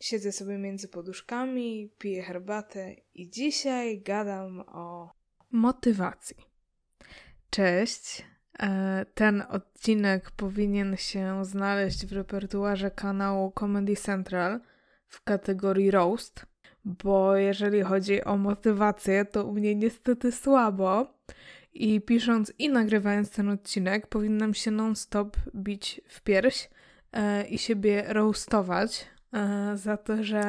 Siedzę sobie między poduszkami, piję herbatę i dzisiaj gadam o motywacji. Cześć. E, ten odcinek powinien się znaleźć w repertuarze kanału Comedy Central w kategorii Roast, bo jeżeli chodzi o motywację, to u mnie niestety słabo. I pisząc i nagrywając ten odcinek, powinnam się non-stop bić w pierś e, i siebie roastować za to, że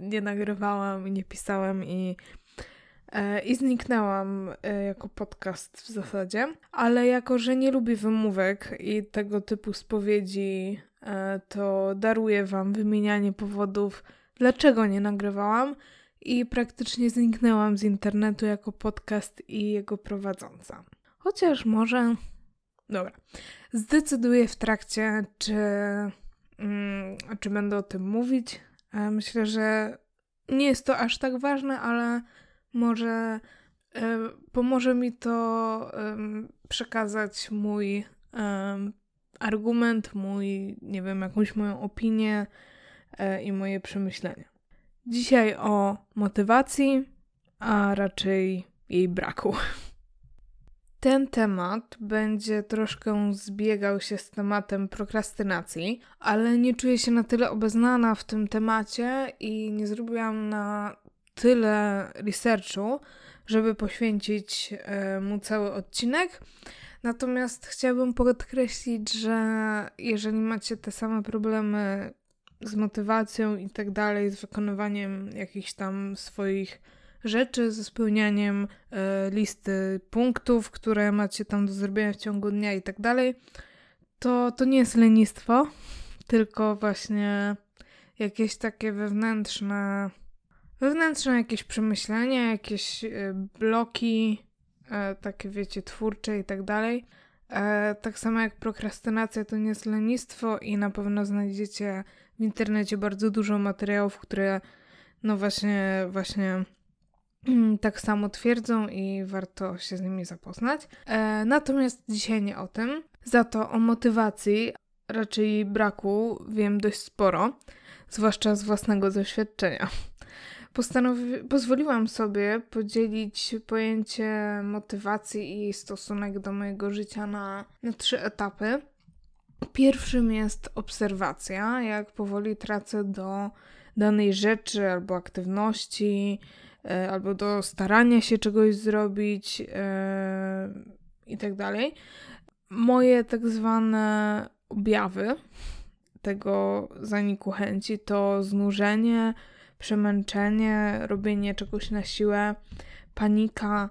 nie nagrywałam i nie pisałam i, e, i zniknęłam e, jako podcast w zasadzie. Ale jako, że nie lubię wymówek i tego typu spowiedzi, e, to daruję Wam wymienianie powodów, dlaczego nie nagrywałam i praktycznie zniknęłam z internetu jako podcast i jego prowadząca. Chociaż może. Dobra. Zdecyduję w trakcie, czy, czy będę o tym mówić. E, myślę, że nie jest to aż tak ważne, ale może e, pomoże mi to przekazać mój argument, mój, nie wiem, jakąś moją opinię e, i moje przemyślenia. Dzisiaj o motywacji, a raczej jej braku. Ten temat będzie troszkę zbiegał się z tematem prokrastynacji, ale nie czuję się na tyle obeznana w tym temacie i nie zrobiłam na tyle researchu, żeby poświęcić e, mu cały odcinek. Natomiast chciałabym podkreślić, że jeżeli macie te same problemy z motywacją i tak dalej, z wykonywaniem jakichś tam swoich rzeczy, ze spełnianiem e, listy punktów, które macie tam do zrobienia w ciągu dnia i tak dalej, to to nie jest lenistwo, tylko właśnie jakieś takie wewnętrzne, wewnętrzne jakieś przemyślenia, jakieś e, bloki, e, takie wiecie, twórcze i tak dalej. Tak samo jak prokrastynacja to nie jest lenistwo i na pewno znajdziecie w internecie bardzo dużo materiałów, które no właśnie, właśnie tak samo twierdzą i warto się z nimi zapoznać. E, natomiast dzisiaj nie o tym. Za to o motywacji, raczej braku, wiem dość sporo, zwłaszcza z własnego doświadczenia. Postanowi- pozwoliłam sobie podzielić pojęcie motywacji i stosunek do mojego życia na, na trzy etapy. Pierwszym jest obserwacja, jak powoli tracę do danej rzeczy albo aktywności, albo do starania się czegoś zrobić e, i tak dalej. Moje tak zwane objawy tego zaniku chęci to znużenie, przemęczenie, robienie czegoś na siłę, panika,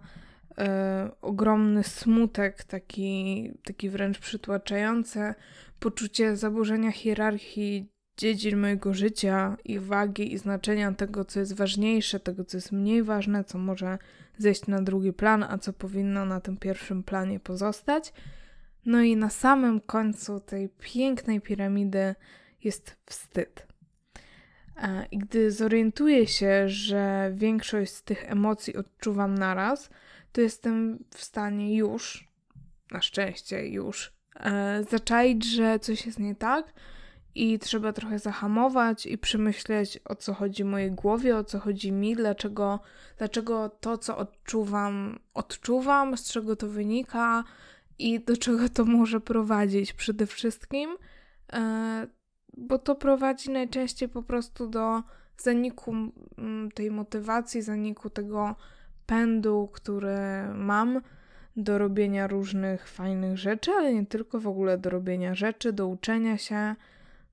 e, ogromny smutek, taki, taki wręcz przytłaczający, poczucie zaburzenia hierarchii dziedzin mojego życia i wagi i znaczenia tego, co jest ważniejsze, tego, co jest mniej ważne, co może zejść na drugi plan, a co powinno na tym pierwszym planie pozostać. No i na samym końcu tej pięknej piramidy jest wstyd. E, I gdy zorientuję się, że większość z tych emocji odczuwam naraz, to jestem w stanie już, na szczęście już, e, zaczaić, że coś jest nie tak i trzeba trochę zahamować i przemyśleć, o co chodzi mojej głowie, o co chodzi mi, dlaczego, dlaczego to, co odczuwam, odczuwam, z czego to wynika i do czego to może prowadzić przede wszystkim. E, bo to prowadzi najczęściej po prostu do zaniku mm, tej motywacji, zaniku tego pędu, który mam do robienia różnych fajnych rzeczy, ale nie tylko w ogóle do robienia rzeczy, do uczenia się,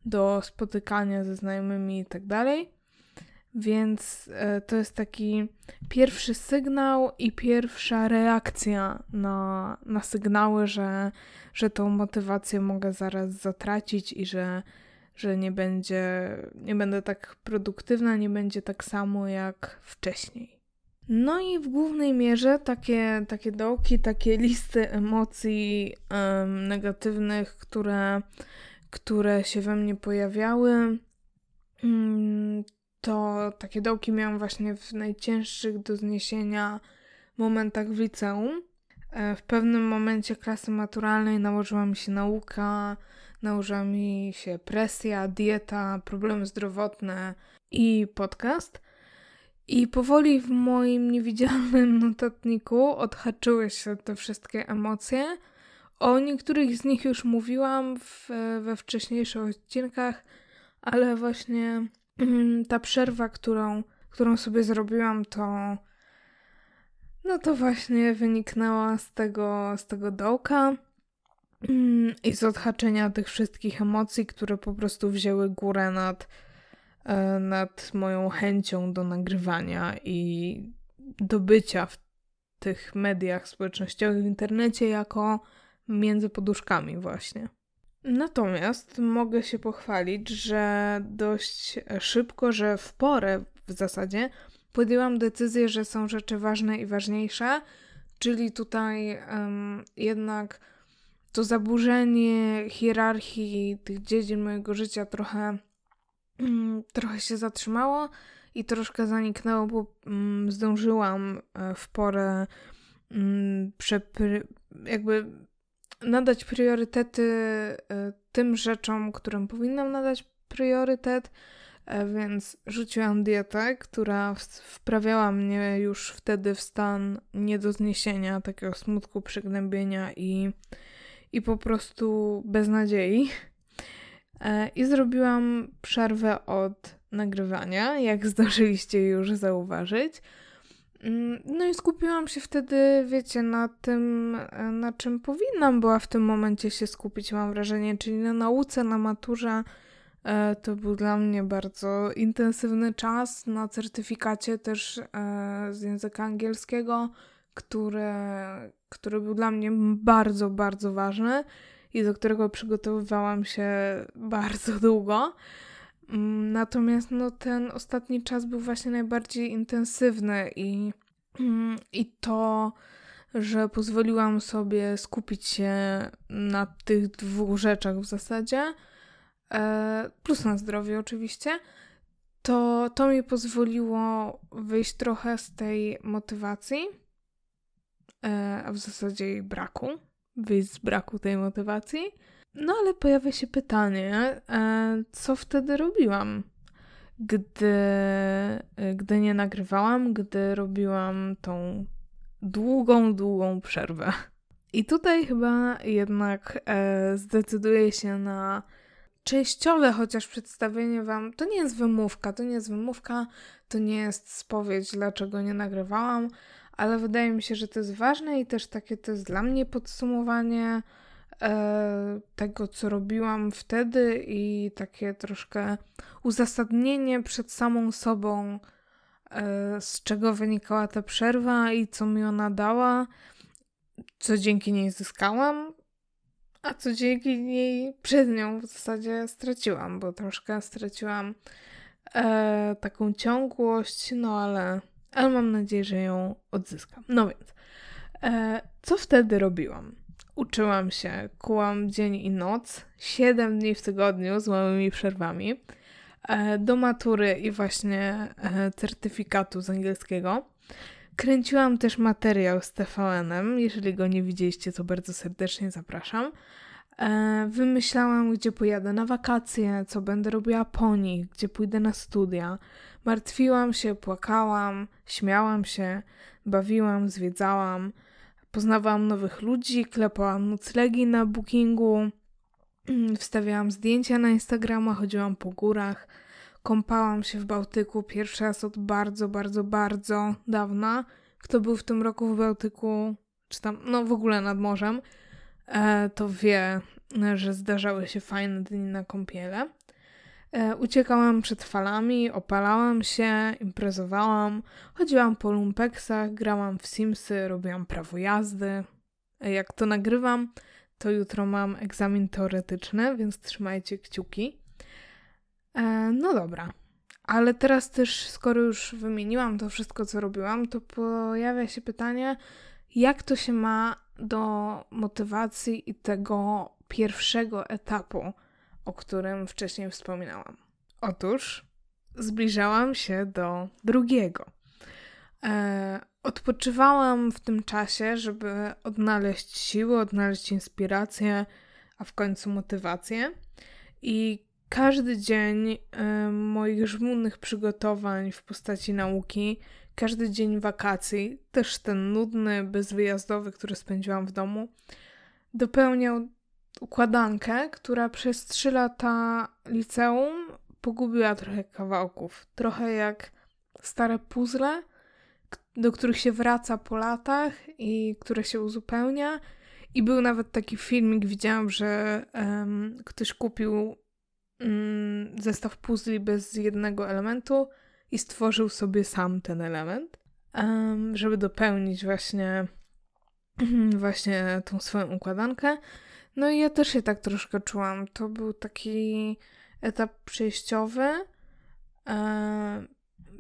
do spotykania ze znajomymi i tak dalej. Więc e, to jest taki pierwszy sygnał i pierwsza reakcja na, na sygnały, że, że tą motywację mogę zaraz zatracić i że że nie będzie, nie będę tak produktywna, nie będzie tak samo jak wcześniej. No i w głównej mierze takie, takie dołki, takie listy emocji um, negatywnych, które, które się we mnie pojawiały, um, to takie dołki miałam właśnie w najcięższych do zniesienia momentach w liceum. E, w pewnym momencie klasy maturalnej nałożyła mi się nauka, nałożyła mi się presja, dieta, problemy zdrowotne i podcast. I powoli w moim niewidzialnym notatniku odhaczyły się te wszystkie emocje. O niektórych z nich już mówiłam w, we wcześniejszych odcinkach, ale właśnie mm, ta przerwa, którą, którą sobie zrobiłam, to no to właśnie wyniknęła z tego, z tego dołka mm, i z odhaczenia tych wszystkich emocji, które po prostu wzięły górę nad, e, nad moją chęcią do nagrywania i do bycia w tych mediach społecznościowych w internecie jako między poduszkami właśnie. Natomiast mogę się pochwalić, że dość szybko, że w porę w zasadzie podjęłam decyzję, że są rzeczy ważne i ważniejsze, czyli tutaj um, jednak to zaburzenie hierarchii tych dziedzin mojego życia trochę, um, trochę się zatrzymało i troszkę zaniknęło, bo um, zdążyłam e, w porę mm, jakby nadać priorytety e, tym rzeczom, którym powinnam nadać priorytet, e, więc rzuciłam dietę, która wprawiała mnie już wtedy w stan nie do zniesienia, takiego smutku, przygnębienia i, i po prostu beznadziei. E, I zrobiłam przerwę od nagrywania, jak zdążyliście już zauważyć. Mm, no i skupiłam się wtedy, wiecie, na tym, e, na czym powinnam była w tym momencie się skupić, mam wrażenie, czyli na nauce, na maturze. E, to był dla mnie bardzo intensywny czas. Na certyfikacie też e, z języka angielskiego, który, który był dla mnie bardzo, bardzo ważny i do którego przygotowywałam się bardzo długo. Mm, natomiast no, ten ostatni czas był właśnie najbardziej intensywny i, i to, że pozwoliłam sobie skupić się na tych dwóch rzeczach w zasadzie, e, plus na zdrowie oczywiście, to, to mi pozwoliło wyjść trochę z tej motywacji, e, a w zasadzie jej braku, wyjść z braku tej motywacji no ale pojawia się pytanie, e, co wtedy robiłam, gdy, e, gdy nie nagrywałam, gdy robiłam tą długą, długą przerwę. I tutaj chyba jednak e, zdecyduję się na częściowe chociaż przedstawienie Wam. To nie jest wymówka, to nie jest wymówka, to nie jest spowiedź, dlaczego nie nagrywałam, ale wydaje mi się, że to jest ważne i też takie to jest dla mnie podsumowanie tego, co robiłam wtedy i takie troszkę uzasadnienie przed samą sobą, e, z czego wynikała ta przerwa i co mi ona dała, co dzięki niej zyskałam, a co dzięki niej przed nią w zasadzie straciłam, bo troszkę straciłam e, taką ciągłość, no ale, ale mam nadzieję, że ją odzyskam. No więc, e, co wtedy robiłam? Uczyłam się, kułam dzień i noc, 7 dni w tygodniu z małymi przerwami, e, do matury i właśnie e, certyfikatu z angielskiego. Kręciłam też materiał z TVN-em. Jeżeli go nie widzieliście, to bardzo serdecznie zapraszam. E, wymyślałam, gdzie pojadę na wakacje, co będę robiła po nich, gdzie pójdę na studia. Martwiłam się, płakałam, śmiałam się, bawiłam, zwiedzałam. Poznawałam nowych ludzi, klepałam noclegi na bookingu, wstawiałam zdjęcia na Instagrama, chodziłam po górach, kąpałam się w Bałtyku pierwszy raz od bardzo, bardzo, bardzo dawna. Kto był w tym roku w Bałtyku, czy tam, no w ogóle nad morzem, e, to wie, że zdarzały się fajne dni na kąpiele. E, uciekałam przed falami, opalałam się, imprezowałam, chodziłam po lumpeksach, grałam w Simsy, robiłam prawo jazdy. E, jak to nagrywam, to jutro mam egzamin teoretyczny, więc trzymajcie kciuki. E, no dobra, ale teraz też, skoro już wymieniłam to wszystko, co robiłam, to pojawia się pytanie, jak to się ma do motywacji i tego pierwszego etapu o którym wcześniej wspominałam. Otóż zbliżałam się do drugiego. E, odpoczywałam w tym czasie, żeby odnaleźć siły, odnaleźć inspirację, a w końcu motywację. I każdy dzień y, moich żmudnych przygotowań w postaci nauki, każdy dzień wakacji, też ten nudny, bezwyjazdowy, który spędziłam w domu, dopełniał układankę, która przez trzy lata liceum pogubiła trochę kawałków. Trochę jak stare puzzle, do których się wraca po latach i które się uzupełnia. I był nawet taki filmik, widziałam, że um, ktoś kupił um, zestaw puzli bez jednego elementu i stworzył sobie sam ten element, um, żeby dopełnić właśnie, właśnie tą swoją układankę. No i ja też się tak troszkę czułam. To był taki etap przejściowy e,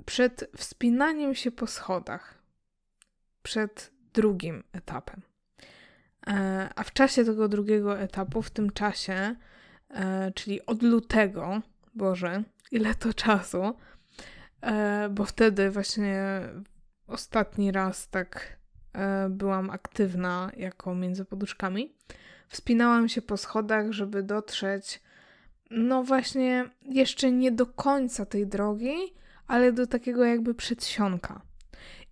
przed wspinaniem się po schodach. Przed drugim etapem. E, a w czasie tego drugiego etapu, w tym czasie, e, czyli od lutego, Boże, ile to czasu, bo wtedy właśnie ostatni raz tak byłam aktywna jako między poduszkami. Wspinałam się po schodach, żeby dotrzeć, no właśnie, jeszcze nie do końca tej drogi, ale do takiego jakby przedsionka.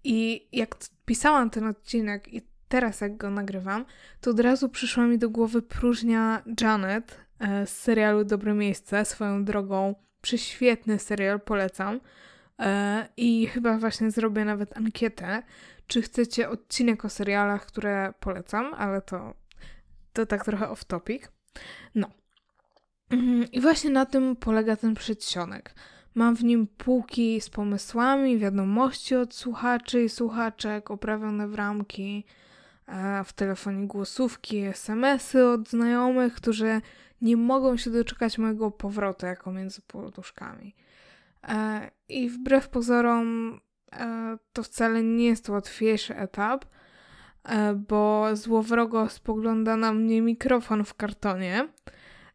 I jak pisałam ten odcinek i teraz jak go nagrywam, to od razu przyszła mi do głowy próżnia Janet e, z serialu Dobre Miejsce, swoją drogą prześwietny serial, polecam. E, I chyba właśnie zrobię nawet ankietę, czy chcecie odcinek o serialach, które polecam, ale to to tak trochę off topic. No. Mhm, I właśnie na tym polega ten przedsionek. Mam w nim półki z pomysłami, wiadomości od słuchaczy i słuchaczek, oprawione w ramki, w telefonie głosówki, smsy od znajomych, którzy nie mogą się doczekać mojego powrotu jako między poduszkami. E, I wbrew pozorom, e, to wcale nie jest łatwiejszy etap, E, bo złowrogo spogląda na mnie mikrofon w kartonie.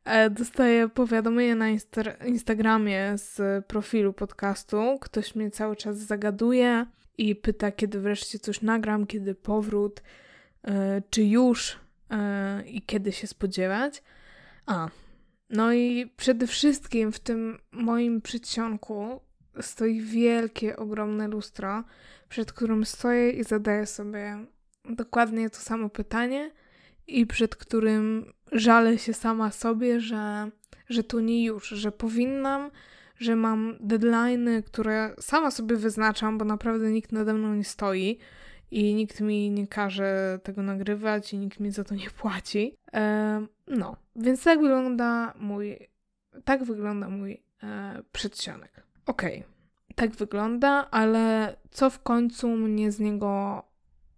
E, dostaję powiadomienie na Insta Instagramie z profilu podcastu. Ktoś mnie cały czas zagaduje i pyta, kiedy wreszcie coś nagram, kiedy powrót, e, czy już i kiedy się spodziewać. A, no i przede wszystkim w tym moim przedsionku stoi wielkie, ogromne lustro, przed którym stoję i zadaję sobie dokładnie to samo pytanie i przed którym żalę się sama sobie, że, że to nie już, że powinnam, że mam deadlines, które sama sobie wyznaczam, bo naprawdę nikt nade mną nie stoi i nikt mi nie każe tego nagrywać i nikt mi za to nie płaci. E, no, więc tak wygląda mój, tak wygląda mój e, przedsionek. Okej, okay. tak wygląda, ale co w końcu mnie z niego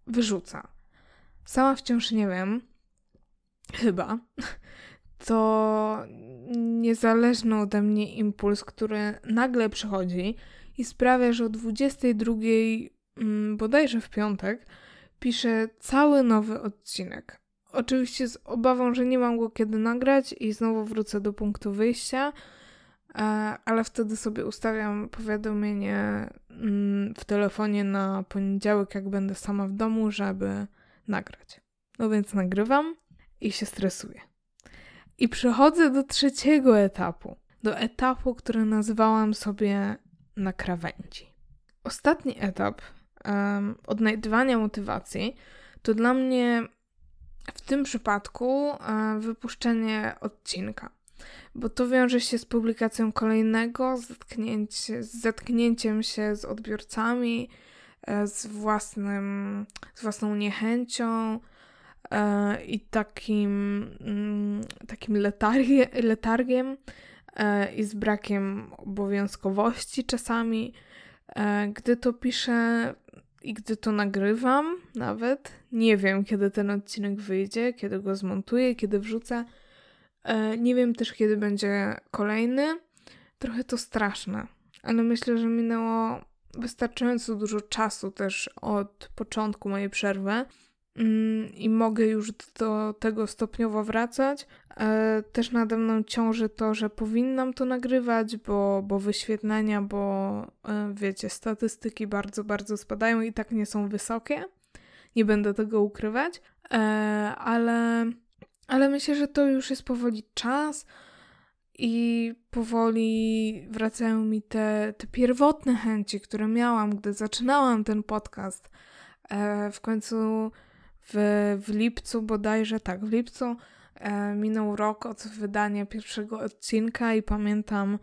wyrzuca. Sama wciąż nie wiem, chyba, to niezależny ode mnie impuls, który nagle przychodzi i sprawia, że o 22 mm, bodajże w piątek piszę cały nowy odcinek. Oczywiście z obawą, że nie mam go kiedy nagrać i znowu wrócę do punktu wyjścia, ale wtedy sobie ustawiam powiadomienie mm, w telefonie na poniedziałek, jak będę sama w domu, żeby nagrać. No więc nagrywam i się stresuję. I przechodzę do trzeciego etapu. Do etapu, który nazwałam sobie na krawędzi. Ostatni etap um, odnajdywania motywacji to dla mnie w tym przypadku um, wypuszczenie odcinka, bo to wiąże się z publikacją kolejnego, zetknięcie, z zetknięciem się z odbiorcami, e, z, własnym, z własną niechęcią e, i takim, mm, takim letargie, letargiem e, i z brakiem obowiązkowości czasami. Gdy to piszę i gdy to nagrywam, nawet nie wiem, kiedy ten odcinek wyjdzie, kiedy go zmontuję, kiedy wrzucę nie wiem też, kiedy będzie kolejny. Trochę to straszne, ale myślę, że minęło wystarczająco dużo czasu też od początku mojej przerwy mm, i mogę już do tego stopniowo wracać. E, też nade mną ciąży to, że powinnam to nagrywać, bo, bo wyświetlenia, bo e, wiecie, statystyki bardzo, bardzo spadają i tak nie są wysokie. Nie będę tego ukrywać, ale Ale myślę, że to już jest powoli czas i powoli wracają mi te, te pierwotne chęci, które miałam, gdy zaczynałam ten podcast. E, w końcu w, w lipcu bodajże, tak, w lipcu e, minął rok od wydania pierwszego odcinka i pamiętam,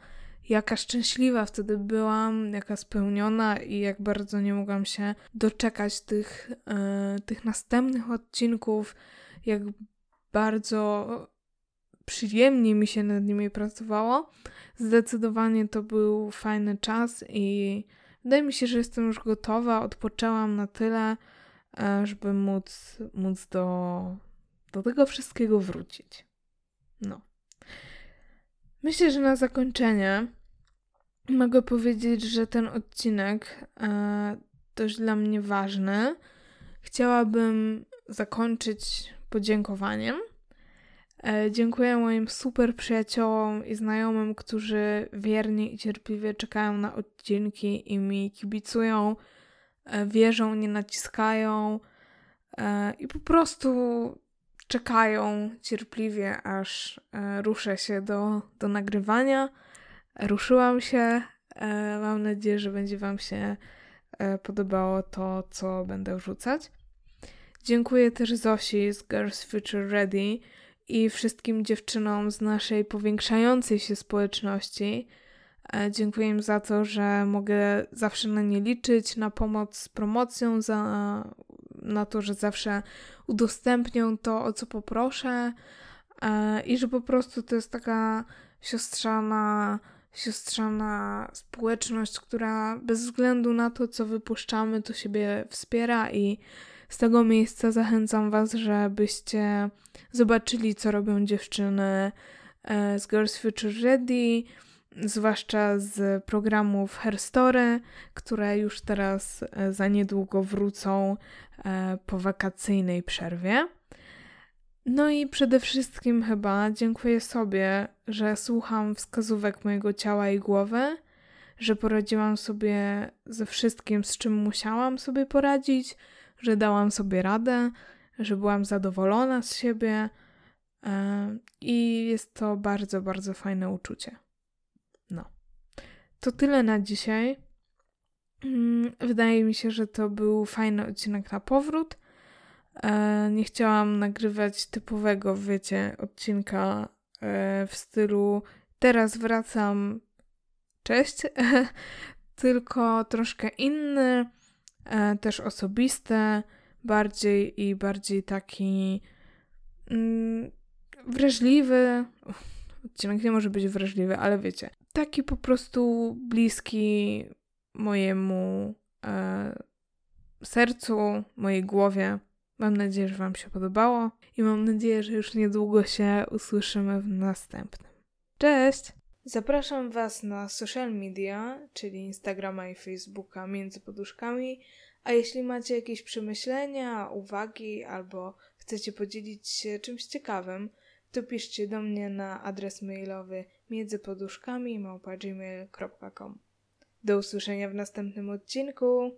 jaka szczęśliwa wtedy byłam, jaka spełniona i jak bardzo nie mogłam się doczekać tych, e, tych następnych odcinków, jak bardzo przyjemnie mi się nad nimi pracowało. Zdecydowanie to był fajny czas i wydaje mi się, że jestem już gotowa. Odpoczęłam na tyle, e, żeby móc, móc do, do tego wszystkiego wrócić. No. Myślę, że na zakończenie mogę powiedzieć, że ten odcinek e, też dla mnie ważny. Chciałabym zakończyć podziękowaniem. E, dziękuję moim super przyjaciołom i znajomym, którzy wiernie i cierpliwie czekają na odcinki i mi kibicują, e, wierzą, nie naciskają e, i po prostu czekają cierpliwie, aż ruszę się do, do nagrywania. Ruszyłam się. Mam nadzieję, że będzie Wam się podobało to, co będę wrzucać. Dziękuję też Zosi z Girls Future Ready i wszystkim dziewczynom z naszej powiększającej się społeczności. E, dziękuję im za to, że mogę zawsze na nie liczyć, na pomoc z promocją, za, na to, że zawsze udostępnią to, o co poproszę e, i że po prostu to jest taka siostrzana, siostrzana społeczność, która bez względu na to, co wypuszczamy, to siebie wspiera i z tego miejsca zachęcam Was, żebyście zobaczyli, co robią dziewczyny e, z Girls Future Ready, zwłaszcza z programów Herstory, które już teraz e, za niedługo wrócą e, po wakacyjnej przerwie. No i przede wszystkim chyba dziękuję sobie, że słucham wskazówek mojego ciała i głowy, że poradziłam sobie ze wszystkim, z czym musiałam sobie poradzić, że dałam sobie radę, że byłam zadowolona z siebie e, i jest to bardzo, bardzo fajne uczucie. No. To tyle na dzisiaj. Mm, wydaje mi się, że to był fajny odcinek na powrót. E, nie chciałam nagrywać typowego, wiecie, odcinka e, w stylu teraz wracam, cześć, tylko troszkę inny, też osobiste, bardziej i bardziej taki mm, wrażliwy. Odcinek nie może być wrażliwy, ale wiecie, taki po prostu bliski mojemu e, sercu, mojej głowie. Mam nadzieję, że Wam się podobało i mam nadzieję, że już niedługo się usłyszymy w następnym. Cześć! Zapraszam Was na social media, czyli Instagrama i Facebooka między poduszkami a jeśli macie jakieś przemyślenia, uwagi albo chcecie podzielić się czymś ciekawym, to piszcie do mnie na adres mailowy międzypoduszkami Do usłyszenia w następnym odcinku.